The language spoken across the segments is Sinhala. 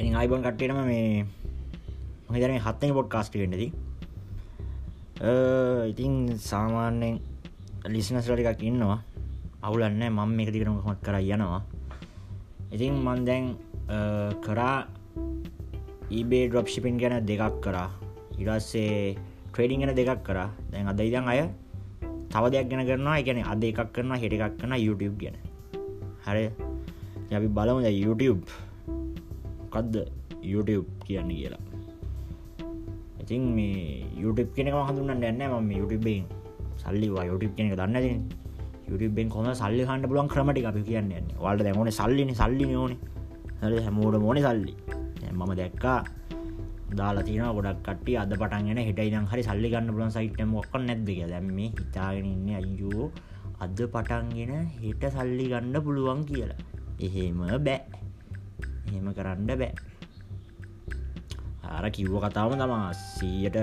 එ අයිබන් කට්ටටම මේ මහිතන හත්තන පොඩ් කාස්ටි වෙන්නද. ඉතින් සාමාන්‍යෙන් ලිසිනස්ලට එකක් ඉන්නවා. අවුලන්න මං මේක දිකරම හොත් කර යනවා. ඉතින් මන් දැන් කරා ඊබේ ඩොප් ශිපින් ගැන දෙකක් කරා. ඉරස්සේ ට්‍රේඩිං ගැන දෙකක් කර. දැන් අද ඉදන් අය තව දෙයක් ගැන කරනවා. එකන අද එකක් කරන හෙට එකක් කරන YouTube ගැන. හරි. අපි බලමුද YouTube කක්ද YouTube කියන්න කියලා. ඉතින් මේ YouTube කෙනෙක හඳුන්න න්න ම YouTubeෙන් සල්ලිවා YouTube කෙනෙක. දන්න YouTubeෙන් කොම සල්ලි හන්ඩ පුලන් ක්‍රමටි අපි කියන්න වලට දැමන සල්ලින. සල්ලි ඕන. හ හැමෝට මොන සල්ලි. මම දැක්කා. දාලා තින ගොඩක් කට අද පටන්ගෙන හිට ඉදන් හරි සල්ලි ගන්න පුලන් සයිටම ඔක්ක නැද්ද දැම හිතාගෙන ඉන්න අයෝ අද පටන්ගෙන හෙට සල්ලි ගන්න පුළුවන් කියලා. එහෙම බෑ. එහෙම කරන්න බෑ. අර කිව්ව කතාවම තමා සීයට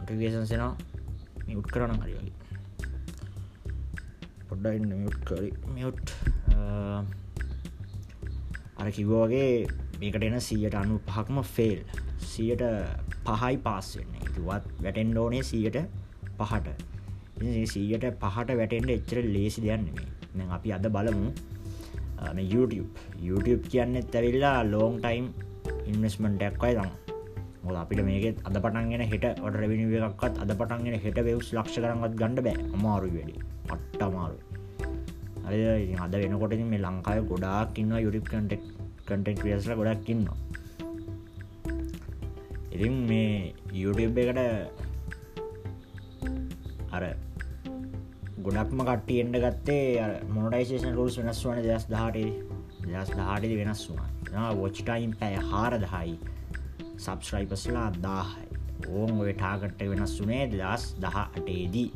ටගේසන්සෙනවා මියුට් කරන හරි වගේ. පොඩ්ඩ ඉන්න මියුට් කරි. මියුට් අර කිව්වගේ මේකට එන සියට අනු පහක්ම ෆෙල් සියට පහයි පාස්සෙන්නේ තුවත් වැටෙන්ඩ ඕනේ සියට පහට. සීයට පහට වැටෙන්ට එච්චර ලේසි දෙයන්නේ අපි අද බලමු. YouTube. YouTube කියන්න ඇවිල්ලා ලෝන් ටයිම් ඉන්වස්මට ඩැක්වයි තම මොද අපිට මේකෙත් අද පටන්ගෙන හෙට ඔට රවිනි එකක්ත් අද පටන්ගෙන හෙට වෙවස් ලක්ෂ කරගත් ගඩ බෑ. අමාරු වැඩි. පට්ට අමාරු අද වෙනකොට මේ ලංකාය ගොඩාක් ඉන්න යුරිප් කටෙක් කටෙක් ක්‍රියස්ල ගොඩක් ඉන්න ඉතින් මේ YouTube එකට අර ගොඩක්ම කට්ටියෙන්ට ගත්තේ මොනටයිසේෂන් රුල්ස් වෙනස් වන දස් දහට දස් දහටද වෙනස් වුනා වොච්ටයිම් පැය හාර දහයි සබස්්‍රයිපස්ලා දාහයි. ඕන් ඔය ටාගට්ට වෙනස් වනේ දස් දහ අටේදී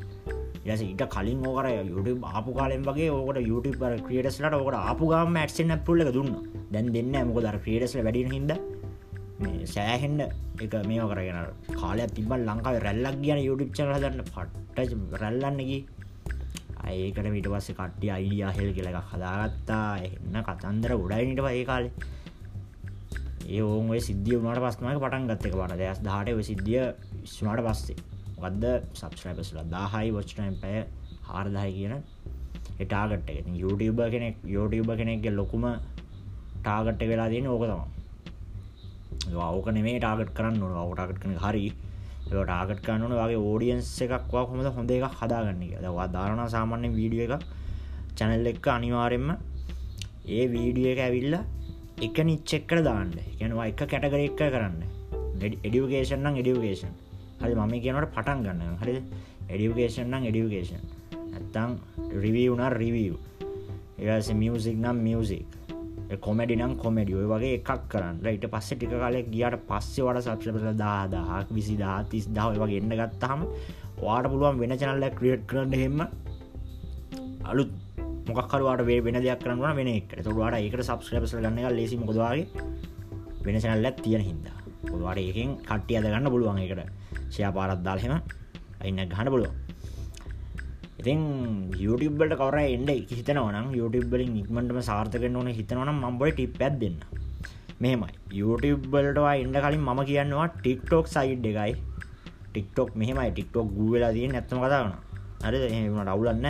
යස ඉට කලින් ඕකර YouTube ආපු කාලෙන් වගේ ඕකට YouTube ක්‍රියටස්ලට ඕකට ආපු ගම ඇට්සෙන් පුල්ල දුන්නා. දැන් දෙන්න මොක දර ක්‍රේඩස්ල වැඩින හිද මේ සෑහෙන්ඩ එක මේ කරගෙන කාලයක් තිබල් ලංකාව රැල්ලක් කියන යුටිප් චල දන්න පට්ට රැල්ලන්නකි ඒකට මිට පස්ස කට්ටිය අයිඩිය හෙල් කියලක හදාගත්තා. එන්න කතන්දර උඩයිනිට ඒ කාලේ. ඒ ඕන් සිද්ධිය වුණට පස්නක පටන් ගත්තක පට දස් දාට සිද්ධිය ස්මට පස්සේ. වද්ද සබස්්‍රයිපස්ල දාහයි වච්ටයිම් පැය හාරදායි කියන එටාගට YouTube කෙනෙක් YouTube කෙනෙක්ගේ ලොකුම ටාගට්ට වෙලා තියෙන ඕක තම ඕක නෙමේ ටාගට් කරන්න ඕන. අවටාගට් කන හරි ටාගට් කරන්නන වගේ ඕඩියන්ස් එකක්වා හොඳ හොඳ එක හදාගන්න දවා ධාරණ සාමාන්‍ය වීඩිය එක චැනල් එක්ක අනිවාරෙන්ම ඒ වීඩිය එක ඇවිල්ල එක නිච්චෙක්කට දාන්න. කියනවා එක කැටගර එක්ක කරන්න. එඩියුකේෂන් නම් එඩියුකේෂන් හරි මම කියනට පටන් ගන්න හරි එඩියුකේෂන් නම් එඩියුකේෂන් ඇත්තං රිවියුනර් රිවිය් ඒස මියසික් නම් මියසික් කොමඩි නම් කොමඩි ඔය වගේ එකක් කරන්න. ඊට පස්ස ටික කාලෙක් ගියට පස්සේ වට සක්ෂපල දාදාහක් විසි දාතිස් දාව වගේ එන්න ගත්තහම වාට පුළුවන් වෙන චනල්ල ක්‍රියට් කරන්න හෙම අලුත් මොකක්කරවාට වේ වෙන දෙයක් කරන්න වෙන එක තුවාට ඒකට සබස්ක්‍රපස ගන්න එක ලෙසි මොකදවාගේ වෙන චනල්ලත් තියෙන හින්දා. පොදවාට ඒකින් කට්ටිය අදගන්න පුළුවන් එකට ෂය පාරත් දාල්හෙම අයින්න ගහන පුළුවන්. ඉතින් YouTubeබට කවර එන්ඩ හිතනවනම් YouTubeබලින් ඉක්මටම සාර්ථකෙන් ඕන හිතනවනම් මම්බොල ටිප් ඇත් දෙන්න. මෙහෙමයි. YouTubeබලටවා එන්ඩ කලින් මම කියන්නවා ටික්ටෝක් සයිඩ් එකයි. ටික්ටොක් මෙහෙමයි. ටික්ටොක් ගුවෙලා තිය නැත්තම කතාවන අර එහමට අවුලන්න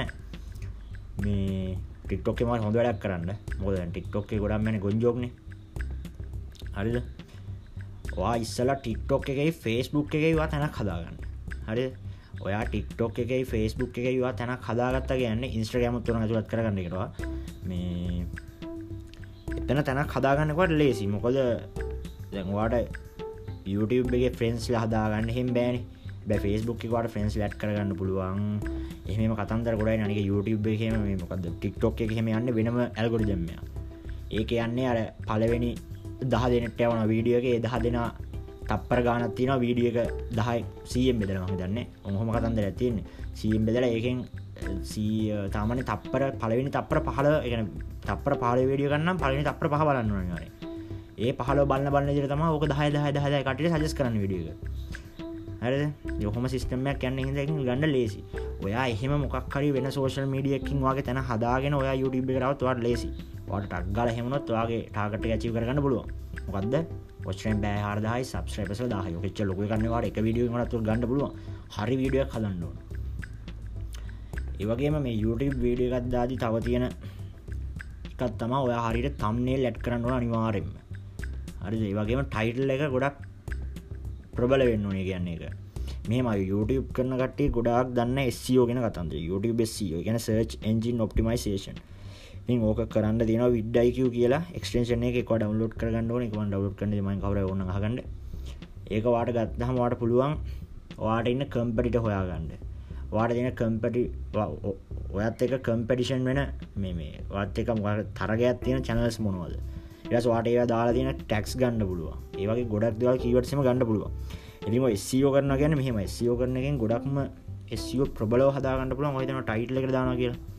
මේ ටික්ටොක්කෙම හොඳ වැඩක් කරන්න. මොද ටික්ටොක්ේ ගොඩක් මැන ගොන්ජෝක්න. හරිද? වා ඉස්සලා ටික්ටොක් එකයි ෆේස්බුක් එකයි වා තැනක් හදාගන්න. හරි ඔයා ටික්ටොක් එකයි ෆස්බුක් එක වා තැනක් හදාගත්ත කියන්න ඉන්ස්ට්‍රගම තුන ඇතුලත් කරගන්න එකවා මේ එතන තැනක් හදාගන්නකොට ලේසි. මොකද දැන්වාට YouTubeගේ ෆ්‍රෙන්න්ස් හදාගන්න හෙම බෑන. ෆස්බුක් වට ෆ්‍රෙන්ස් ලට් කරගන්න පුළුවන්. එහම කතන්දර ගොඩයි නක YouTube හෙම මොකද ටික්ටොක් එක හෙම යන්න වෙනම ඇල්ගොඩි දෙම්මය ඒක යන්නේ අර පලවෙනි දහ දෙනට යවන වීඩියෝගේ දහ දෙනා තප්පර ගානත් තින වීඩිය එක දහයි සියම් බෙදල ම දන්න ඔහොම කතන්දර ඇතින්නේ සියම් බෙදල ඒකෙන් තාමන තප්පර පලවෙනි තප්පර පහල එන තප්පර පාල වේඩිය ගන්න පලනි තප්‍ර පහ බලන්න න ඒ පහල බන්න බන්න ජර තම ඕක දහය දහ දහය කට සජස් කරන විඩිය හර යොහම සිස්ටමයක් යන්න හිදකින් ගන්න ලේසි ඔයා එහෙම මොක්කරි වෙන සෝෂල් මීඩියකින් වගේ තැන හදාගෙන ඔයා යුටබ කරවත් වට ලේසි වට ටක්ගල හෙමනොත් වගේ ටාකට ඇචි කරගන්න පුළුවන්. මොකක්ද පොච්චෙන් බෑ හරදායි සබස්්‍රපස දාහ ෙච්ච ලොක කන්නවාට එක විඩිය මනතු ගන්න පුළුව හරි වීඩියක් හදන්න ඕන. ඒවගේම මේ YouTube වීඩිය එකත්දාදි තව තියෙන එකත් තම ඔය හරිට තම්නේ ලැට් කරන්න ඕන අනිවාරෙන්ම හරි ඒවගේම ටයිටල් එක ගොඩක් ප්‍රබල වෙන්න ඕනේ කියන්නේ එක මේම YouTube කරන කට ගොඩක් දන්න ස්ෝ ගෙන කතන්ද YouTube SEO ගැන සර්ච් එන්ජින් ඔප්ටිමයිසේෂන් ඕක කරන්න තින විඩ්ඩයිකව කියලා. එක්ස්ටේෂන එක ඩවලෝඩ් කරගන්න ඕන. එකම ඩවලෝඩ් කන ම කවර න්න හගන්න ඒක වාට ගත්තහම වාට පුළුවන් වාට ඉන්න කම්පටිට හොයාගන්න. වාට දෙන කම්පටි ඔයත් එක කම්පටිෂන් වෙන මේ මේ වත් එක තරගයක් තියෙන චැනල්ස් මොනවද? එස් වාට ඒවා දාලා තින ටැක්ස් ගන්න පුළුව ඒවගේ ගොඩක් දවල් කීවටසම ගන්න පුළුව එම ස්සියෝ කරන ගැන මෙහම ස්සියෝ කරනගෙන් ගොඩක්ම ස්සියෝ ප්‍රබල හදාගන්න පුළුව මහිතන ටයිටල එක දාන කියලා.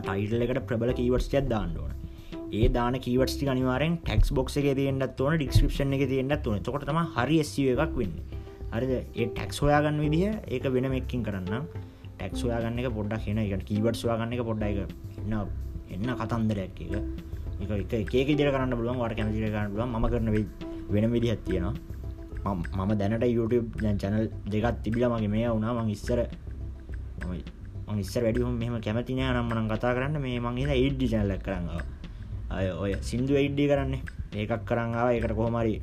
ටයිටල එකට ප්‍රබල කීවට්ස්ටයක් දාන්නඩුවන ඒ දාන කීවට්ි අනිවාරෙන් ටෙක්ස් බොක්ස එක තියන්නත් ඕන ඩිස්ක්‍රපෂන් එක තියන්නත් ඕන. තොකටම හරි ස්සිය එකක් වෙන්න. හරිද? ඒ ටැක්ස් හොයාගන්න විදිහ ඒක වෙන මෙක්කින් කරන්න ටැක්ස් හොයාගන්න එක පොඩ්ඩක් කියන එක. කීවට් වාගන්න එක පොඩ්ඩ එක එන්න එන්න කතන්දරයක් එක එක එක ඒක දිර කරන්න පුළුවන් වට කැමතිර කරන්න පුළුවන්. ම කරන වෙන විදිහත් තියෙනවා. මම දැනට YouTube චැනල් දෙකත් තිබිල මගේ මේ වුණා. මං ඉස්සර ඉස්සර වැඩිහුම් මෙම කැමතිනය නම්මනම් කතා කරන්න. මේ මංගේ ඉඩ්ඩි චැනලක් කරන්න අය ඔය සිින්දු ඉඩ්ඩි කරන්නේ. ඒකක් කරන්නාව ඒකට කොහමරි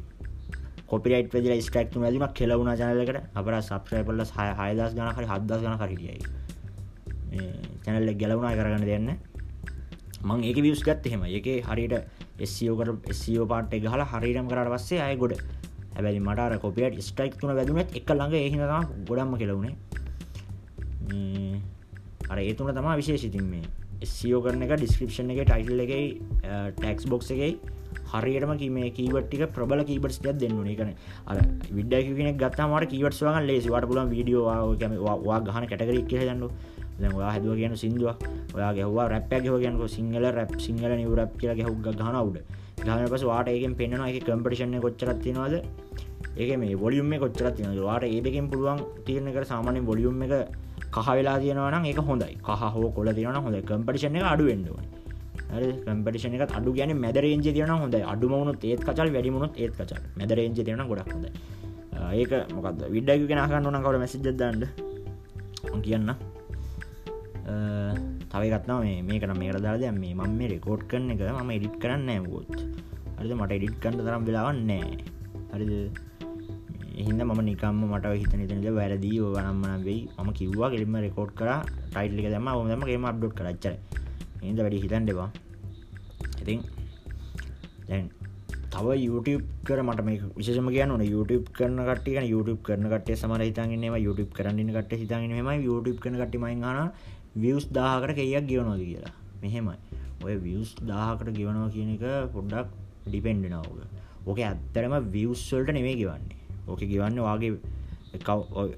කොපිට වෙදල ස්ටක් ඇතිම කෙලවුණ ජනලකට අප සබ්‍රයිපල්ල හය හයදස් ගන හරි හදස් ගන හරිටියයි චැනල්ල ගැලවුණා කරගන්න දෙන්න මං ඒක වියස් ගත් එහෙම එක හරිට එස්ෝකට එස්ෝ පාට ගහල හරිරම් කරට පස්සේ අය ගොඩ. හැබැයි මට කොපිට ස්ටයික් තුන වැදුනත් එක ළඟ එහිනතම ගොඩම්ම කෙලවුණේ අර ඒතුන තමා විශේෂිතින් මේ එස්ෝ කරන එක ඩිස්ක්‍රපෂන් එක ටයිටල් එක ටැක්ස් බොක්ස එකයි හරියටම මේ කීවට්ටික ප්‍රබල කීබටස් යක් දෙන්නන එකන අර විඩ්ඩකිෙන ගත්තමට කීවට වගන් ලේසි. වට පුලන් වීඩියෝවා ගහන කැටකර එක් කියදන්නු වා හැදුව කියන සිින්දුව ඔයා ගැහවා රැප්ප ගහ කියනක Sinhala rap Sinhala new rap කියල ගැහුක් ගහනවුඩ ගහන පස වාට ඒකෙන් පෙන්න්නවා එක කම්පිටිෂන කොච්චරත්තිනවාද ඒක මේ ොලියුම් කොච්චරත් තින වාට ඒදකින් පුළුවන් තියරනක සාමානය බොලියුම් එක කහ වෙලා තියෙනවන ඒක හොඳයි. කහ හෝ කොල තියන හොඳ කම්පිටිෂන එක අඩුවෙන්ඩුවන කම්පිටිෂන එක අඩු ගැන මැදරේජ තියන හොඳ අඩුමවුණු ඒත් කචල් වැඩිමුණුත් ඒත් කචල්. මැදරේජ තියන ගොඩක් හොඳ ඒක මොකද විඩ්ඩක කෙනහන්න ඕන කවට මැසිජදන්න කියන්න. තවගත්න මේ කන මේ දාද මේ මම මේ රෙකෝඩ් කරන එක ම එඩිට් කරන්න ඇගොත් හරිද? මට එඩිට් කන්න තරම් වෙලාවන්නේ හරිද? එහිද ම නිකම මට හිත නිතනද වැරදි වනම්මන වෙයි. ම කිව්වා කෙලිම රෙකෝඩ් කර ටයිල්ලි දම ොදම ේම අප්ඩෝට් කරච්චර හිද වැඩි හිතන් දෙවා ඉතින් දැන් තව YouTube කර මට මේ විශෂම කියන්න ඕන. YouTube කරන කටිය YouTube කරන කට සමර හිතන්ගන්නවා YouTube කරන්න කට හිතන් ම YouTube කන කට මයිහන වියස් දාහකට කෙයක් ගියනොද කියලා. මෙහෙමයි. ඔය වියස් දාහකට ගෙවනවා කියන එක පොඩ්ඩක් ඩිපෙන්ඩනාවග ඕක ඇත්තරම වියස්වල්ට නෙවේ ගවන්නේ. ඕක ගවන්න වාගේ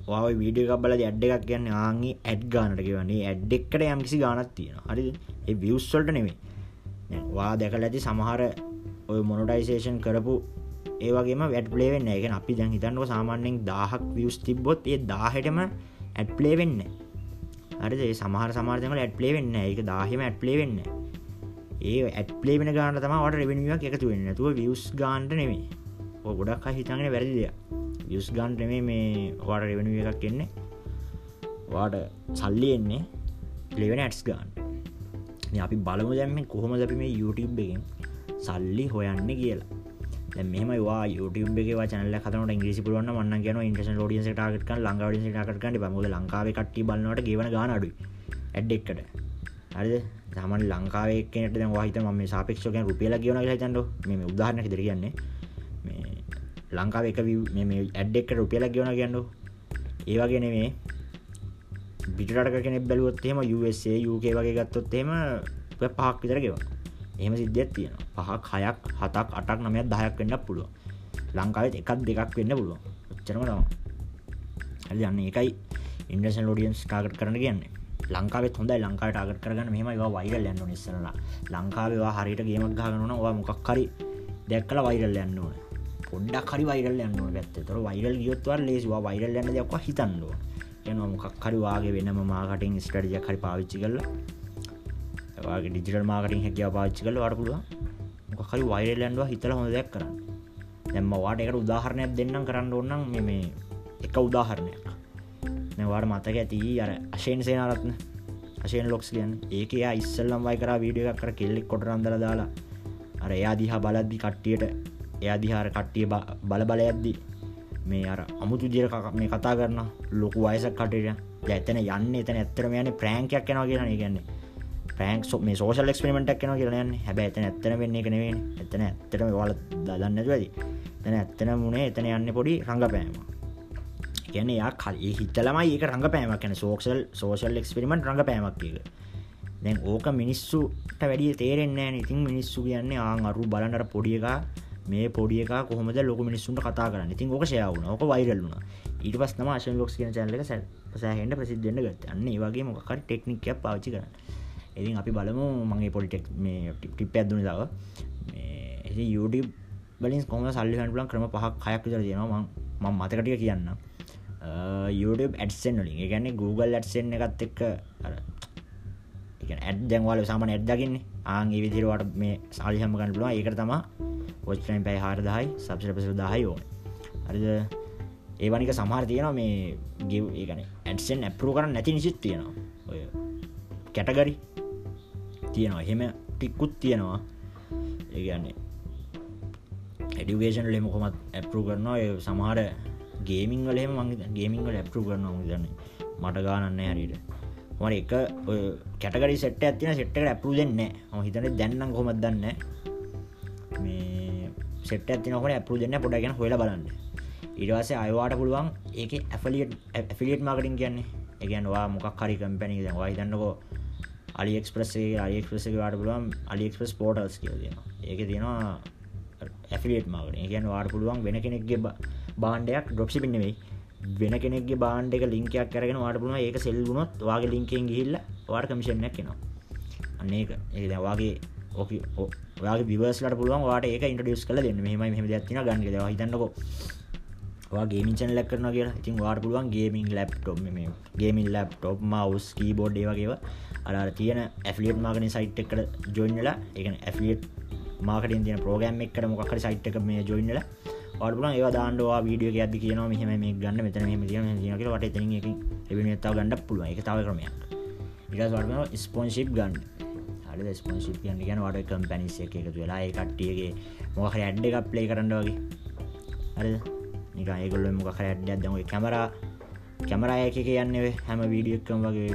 වා වීඩිය කබල ඇඩ් එකක් කියන්න ආගේ ඇඩ් ගානට ගවන්නේ ඇඩ් එක්කට යම්කිසි ගානත් තියෙන හරි ඒ වියස්වල්ට නෙවේ වා දැකල ඇති සමහර ඔය මොනොටයිසේෂන් කරපු ඒවගේම වැඩ පලේවෙන්න එක අපි දැන් හිතන්නක සාමාන්‍යෙන් දාහක් වියස් තිබ්බොත් ඒ දාහටම ඇඩ් පලේ වෙන්න හරි ඒ සමහර සමාර්තක ඇඩ් පලේ වෙන්න එක දාහෙම ඇඩ් පලේ වෙන්න ඒ ඇඩ් පලේ වෙන ගාන තම වට රෙවෙනිුවක් එකතු වෙන්න. තුව වියස් ගාන්ට නෙමේ ගොඩක් හිතගෙන වැරදිදිය වියස් ගාන්ට මේ මේ වාට රෙවෙන එකක් එන්නේ. වාට සල්ලි එන්නේ ලෙවෙන ඇට්ස් ගාන්ට අපි බලමු දැම්ම කොහොම දැපි මේ YouTube එකෙන් සල්ලි හොයන්න කියලා. මෙම වා YouTube එක චනල කතන ඉංග්‍රිසි පුරුවන්න මන්න කියන ඉන්ට්‍රස ෝඩියන්ස ටාගටක ලංකාවඩිස ටාකටකන්න බමුද ලංකාව කට්ටි බලන්නට ගෙවන ගාන අඩු ඇඩ්ඩෙක්කට හරි තමන් ලංකාවේ කෙනට වාහිත ම සාපක්ෂක රුපියල කියවන හිතන්ඩ මේ උදාහරණ දෙර කියන්නේ. මේ ලංකාව එක මේ ඇඩ්ඩෙක්ට රුපියල කියවන කියන්නු ඒවාගෙන මේ පිටට කෙනෙ බැලුවොත්තේම USA UK වගේ ගත්තොත් එම පහක් විතර ගෙව එහම සිද්ධියත් තියෙන පහක් හයක් හතක් අටක් නමයක් දහයක් වෙන්න පුළුව ලංකාවත් එකත් දෙකක් වෙන්න පුළුව ච්චරම තම ඇ යන්න එකයි ඉන්ඩසන් ලෝඩියන්ස් ටාගට කරන කියන්නේ. ලංකාවත් හොඳයි. ලංකාට ටාගට කරගන්න මෙම වා වයිරල් යන්න නිස්සරලා ලංකාවවා හරිට ගේමක් ගහගනුන වා මොකක්කරි දැක්කල වයිරල් යන්න ඕන. පොඩ්ඩක් හරි වයිරල් යන්න පැත්ත. තොර වයිරල් ගියොත්වර ලේසිවා වයිරල් යන්න දෙයක් හිතන්නවා යන මොකක්හරි වාගේ වෙනම මාකටින් ස්ටඩිය හරි පාවිච්චි කරලා වගේ ඩිජිටල් මාකටින් හැකිව පාච්චි කල වට පුළුව මොකහරි වයිරල්ලන්ඩුව හිතල හොඳ දෙයක් කරන්න. දැම්ම වාට එකට උදාහරණයක් දෙන්නම් කරන්න ඔන්නම් මේ එක උදාහරණයක්. මෙවාට මතක ඇති අර අශයෙන් සේනාරත්න. අශයෙන් ලොක්ස් කියන්න. ඒක යා ඉස්සල්ලම් වයි කර වීඩිය එකක් කර කෙල්ලෙක් කොට රන්දර දාලා අර එයා දිහා බලද්දි කට්ටියට එයා දිහාර කට්ටිය බල බල ඇද්දි මේ අර අමුතු දිර මේ කතා කරන්න ලොකු වයසක් කටට ඇතන යන්න එතන ඇත්තරම යන ප්‍රෑංකයක් යනවා කියන ගන්නේ ප්‍රෑන්ක් මේ සෝෂල් එක්ස්පිමටක් යන කියලයන්න හැබ ඇතන ඇත්තන වෙන්නේ කනවේ එතන ඇත්තටම වල දන්නතු වැදි තැන ඇත්තන මුණේ එතන යන්න පොඩි රඟපෑම කියන යා කල් හිතලමයි ඒක රඟපෑමක් කැන සෝක්සල් සෝෂල් එක්ස්පිරිමට රඟපෑමක් එක දැන් ඕක මිනිස්සුට වැඩිය තේරෙන්නේ ඉතින් මිනිස්සු කියන්නේ ආං අරු බලන්නට පොඩිය එක මේ පොඩිය එක කොහොමද ලොක මිනිස්සුන්ට කතා කරන්න? ඉතින් ඕක ශයවුණ ඕක වයිරල්ලුණ ඊට පස් නම ආශන් ලොක්ස් කියන චැල්ලක සෑහෙන්ට ප්‍රසිද්ධන්න ගත් අන්න ඒවාගේ මොකර ටෙක්නිකයක් පාචි කරන්න. ඉතින් අපි බලමු මගේ පොලිටෙක් මේ ටිප් ඇදුන දාව YouTube බලින් කොම සල්ලි හන්ලන් ක්‍රම පහක් හයක් විතර තියෙනවා. මං මතකටිය කියන්න YouTube ඇඩසෙන් වලින්. ගැන්නේ Google ඇඩසෙන් එකත් එක්ක ඇඩ් දැන්වාල සාමන ඇඩ්දකින්නේ ආගේ විදිරවට මේ සාලිහම ගන්න පුළුව ඒකට තමා පොච්ටයින් පැයි හාරදායි සබ්සට පසු දාහයි ඕන. අරිද ඒවනික සමහර තියෙනවා මේ ගෙව් ඒගන ඇඩසෙන් ඇපරු කරන්න නැති නිසිත් තියෙනවා. ඔය කැටගරි තියෙනවා. එහෙම ටික්කුත් තියෙනවා. ඒගන්නේ එඩිවේෂන් ලෙම කොමත් ඇපරු කරනවා. සමහර ගේමිං වලේ මං ගේමිංවල ඇපරු කරනවා දන්න මට ගානන්න හරිට මට එක කැටකරි සෙට් ඇතින සෙට්ට ඇපරු දෙන්න ම හිතන දැන්නම් කොමත් දන්න? මේ සෙට ඇතිනකට ඇපරු දෙන්න? පොඩ ගැන හොල බලන්න. ඉරවාස අයවාට පුළුවන් ඒක ඇෆලියට ඇෆිලියට් මාකටින් කියන්නේ. එකගන්වා මොකක් හරි කම්පැනි දවා හිතන්නකෝ අලිෙක්ස්ප්‍රසේ අලිෙක්ස්ප්‍රස වාට පුළුවන් අලිෙක්ස්ප්‍රස් පෝටල්ස් කිය තියෙන ඒක තියෙනවා ඇෆිලියට් මාකට ගැන වාට පුළුවන් වෙන කෙනෙක්ගේ බාන්ඩයක් ඩොප්සි පින්නෙවෙයි වෙන කෙනෙක්ගේ බාන්ඩ එක ලින්කයක් කරගෙන වාට පුුණ ඒක සෙල්ගුණොත් වගේ ලින්කෙන් ගිහිල්ල වාට කමිෂණයක් කෙනවා අන්නේක ඒ දවාගේ ඕක ඔයාගේ විවර්ස්ලට පුළුවන් වාට ඒක ඉන්ටඩියස් කල දෙන්න. මෙහම මෙම ඇතින ගන්න දවා හිතන්නකෝ. ගේමිචන් ලක් කරන කියලා. ඉතින් වාට පුළුවන් ගේමින් ලප්ටොප් මේ ගේමින් ලප්ටොප් මවස් කීබෝඩ් ඒවගේව අර තියෙන ඇෆලියට් මාගන සයිට් එකට ජොයින්ලා එක ඇෆලියට් මාකට තින ප්‍රෝගෑම් එකට මොකර සයිට් එක මේ ජොයින්ලා වඩපුල ඒ දාන්ඩවා වීඩියෝ ඇද කියන මෙහම මේ ගන්න මෙතන මෙම තියන දිනක වට ත එබිනතාව ගන්නඩ පුළුව එක තාව ක්‍රමයක්. ඉටස් වඩම ස්පොන්ශිප් ගන්න. හඩ ස්පොන්ශිප් ගන්න ගැන වට කම්පැනිස එක එකතු වෙලා කට්ටියගේ මොහර ඇඩ්ඩ එකක් ප්ලේ කරන්න වගේ. හරි නික ඒගොල්ල මොක ඇඩ්ඩ දම කැමරා කැමරායක කියන්නේ හැම වීඩියක්කම් වගේ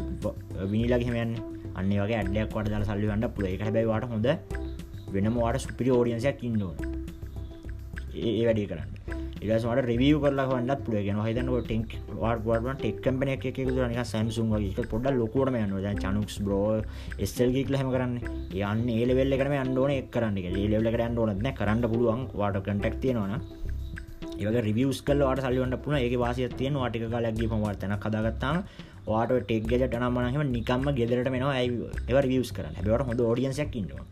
විනිලාගහෙමයන්න අන්න වගේ ඇඩ්ඩයක් වට දල සල්ලි වන්න පුළ එක හැබයි වාට හොඳ වෙනම වාට සුපිරි ෝඩියන්සයක් ඉන්නවා ඒ වැඩි කරන්න. ඉරස්මට රිවිය කරලා වන්නත් පුළ ගෙන හිතන ටෙක් වාට ටෙක් කම්පන එක නික සැම්සුන් වගේ පොඩ ලොකුටම යන්න චනුක්ස් බ්‍රෝ එස්සල්ගේක් ලහෙම කරන්න. යන්න ඒලවෙල්ල කරම අන්ඩෝන එක් කරන්න ඒලෙවල කරන්න ඕනත්න කරන්න පුළුවන් වාට කටක් තියෙනවන ඒක රිවියස් කල වාට සල්ලිවන්න පුන ඒ වාසිය තියෙන වාටික කාලක්ගේ පවර්තන කදාගත්තාම වාට ටෙක් ගෙට නමනහම නිකම්ම ගෙදරට මෙනවා ඇ වියස් කරන්න. හැබවට හොඳ ෝඩියන්සයක් ඉන්නවා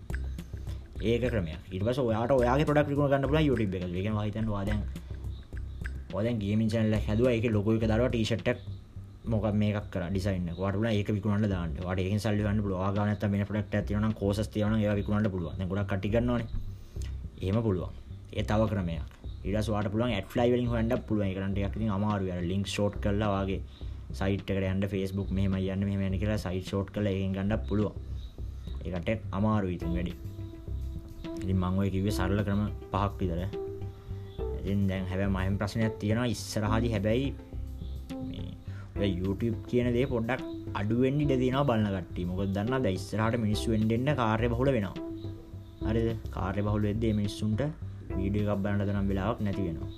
ඒක ක්‍රමය ඉටස ඔයාට ඔයාගේ පොඩක් ිකුණ ගන්න පුල යුටි එක ගෙන හිතන් වාදන් ඔදන් ගේමිචන්ල හැදුව. එක ලොකෝක දරව ටීෂට්ටක් මොක මේක ඩිසයින්න වටල ඒක විකුණට දාන්න. වට ඒ සල්ලිවන්න පුල ආගනත මේ පොඩක්ට තියන කෝස් තියන ඒ විකුණට පුළුව ගොඩ කටිගන්නවන ඒම පුළුවන්. ඒ තව ක්‍රමය ඉඩස් වාට පුලන් ඇත් ෆලයි වලින් හොඩ පුළුව කරට යක් අමාරු ලින්ක් ෂෝට් කරලා වගේ සයිට යන්න ෆස්බුක් මෙහම යන්න මෙම කියලා සයිට ෂෝට් කල ඒ ගඩක් පුළුව ඒකට අමාරු ඉතින් වැඩි. ඉතින් මංගොය කිවේ සරල ක්‍රම පහක් විතර. ඉතින් දැන් හැබැ මයම් ප්‍රශ්නයක් තියෙනවා. ඉස්සරහදි හැබැයි YouTube කියන දේ පොඩ්ඩක් අඩුවෙන් ඉඩ දෙනවා බලන්න කට්ටි මොකද දන්න ද ඉස්සරහට මිනිස්සු වෙන්ඩෙන්න්න කාර්ය බහුල වෙනවා. හරිද? කාර්ය බහුල වෙද්දේ මිනිස්සුන්ට වීඩිය එකක් බලන්නට නම් වෙලාවක් නැති වෙනවා.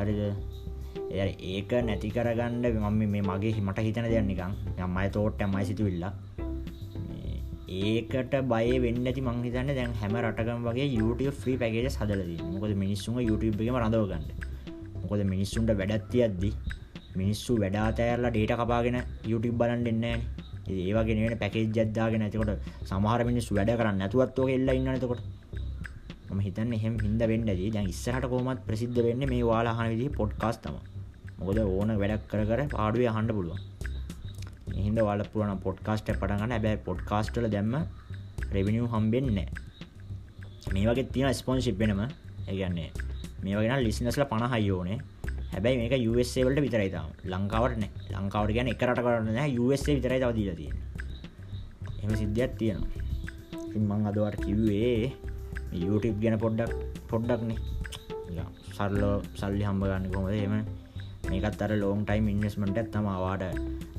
හරිද? එ ඒක නැති කරගන්න මම මේ මගේ හිමට හිතන දෙයන්නිකම් යම්මයි තෝට්ට මයි සිතුවිල්ලා ඒකට බය වෙන්න ඇති මංහිතන්න දැන් හැම රටකම් වගේ YouTube ්‍රී පැකේජ සදලද මොකද මිනිස්සුම YouTube එකම රඳවගන්න මොකද මිනිස්සුන්ට වැඩත්ති අද්දි මිනිස්සු වැඩාතෑරලා ඩේට කපාගෙන YouTube බලන් දෙන්න ඒවාගෙන පැකේ ජද්දාගෙන ඇතිකොට සමහර මිනිස්සු වැඩ කරන්න ඇතුවත්වෝ එල්ල ඉන්නනතකොට ම හිතන්න එහෙම හිද වෙන්නදී දැන් ඉස්සහට කෝමත් ප්‍රසිද්ධ වෙන්න මේ වාලාහන විදි පොඩ්කාස්තම මොකද ඕන වැඩක් කර කර පාඩුවේ හන්ඩ පුළුවන්. එහින්ද වල පුරන පොඩ්කාස්ට පටගන්න ඇබැයි පොඩ්කාස්ටල දැම්ම රෙවිනිිය් හම්බෙන්න මේ වගේ තියෙන ස්පොන්ශිප් වෙනම ඒගන්නේ මේ වගෙන ලිස්නස්ල පණ හයෝනේ හැබැයි මේක යුස්සේ වලට විතරයිතාම ලංකාවට නෑ. ලංකාවට ගැන එකරට කරන්න යුස්සේ විතරයි තවදීල තියෙන එම සිද්ධියක් තියෙනවා. ඉමං අදවට කිව්වේ YouTube ගැන පොඩ්ඩක් පොඩ්ඩක්නේ. සරලෝ සල්ලි හම්බ ගන්න කොමද එම මේකත් අර ලෝන් ටයිම් ඉන්වස්මට ඇත්තමවාට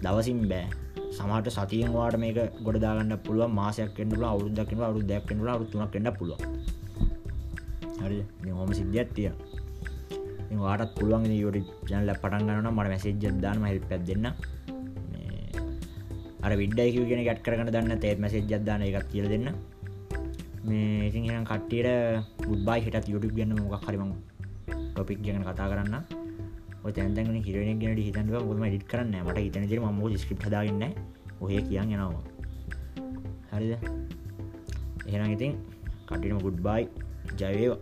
දවසින් බෑ. සමට සතියෙන් වාට මේක ගොඩදාගන්න පුළුව මාසයක් කෙන්ටල අවුදක්න අවු දැක්කෙනල අවුතුනක් කන්න පුළුව හරි හොම සිද්ධියක් තිය වාටත් පුළුවන් යුට ජනල පටන් ගන්න මට මැසේජ් දාන්න හෙල් පැත් දෙන්න. අර විඩ්ඩයි කියෙන ගැට කරන දන්න තේත් මැසේජ් ජදාන එකත් කියල දෙන්න. මේ ඉතින් එනම් කට්ටියට බුද්බයි හිටත් යුටුක් ගන්න මොක් හරිම ටොපික් ගැන කතා කරන්න තැන්තැන හිරෙන ගෙන හිතන්ව ොම ඩිට කරන්න මට හිතන ර ම ස්ක්‍රප් දාගන්න ඔහය කියන්න යනවා. හරිද? එහෙනම් ඉතින් කටිනම ගුඩ්බයි ජයවේවා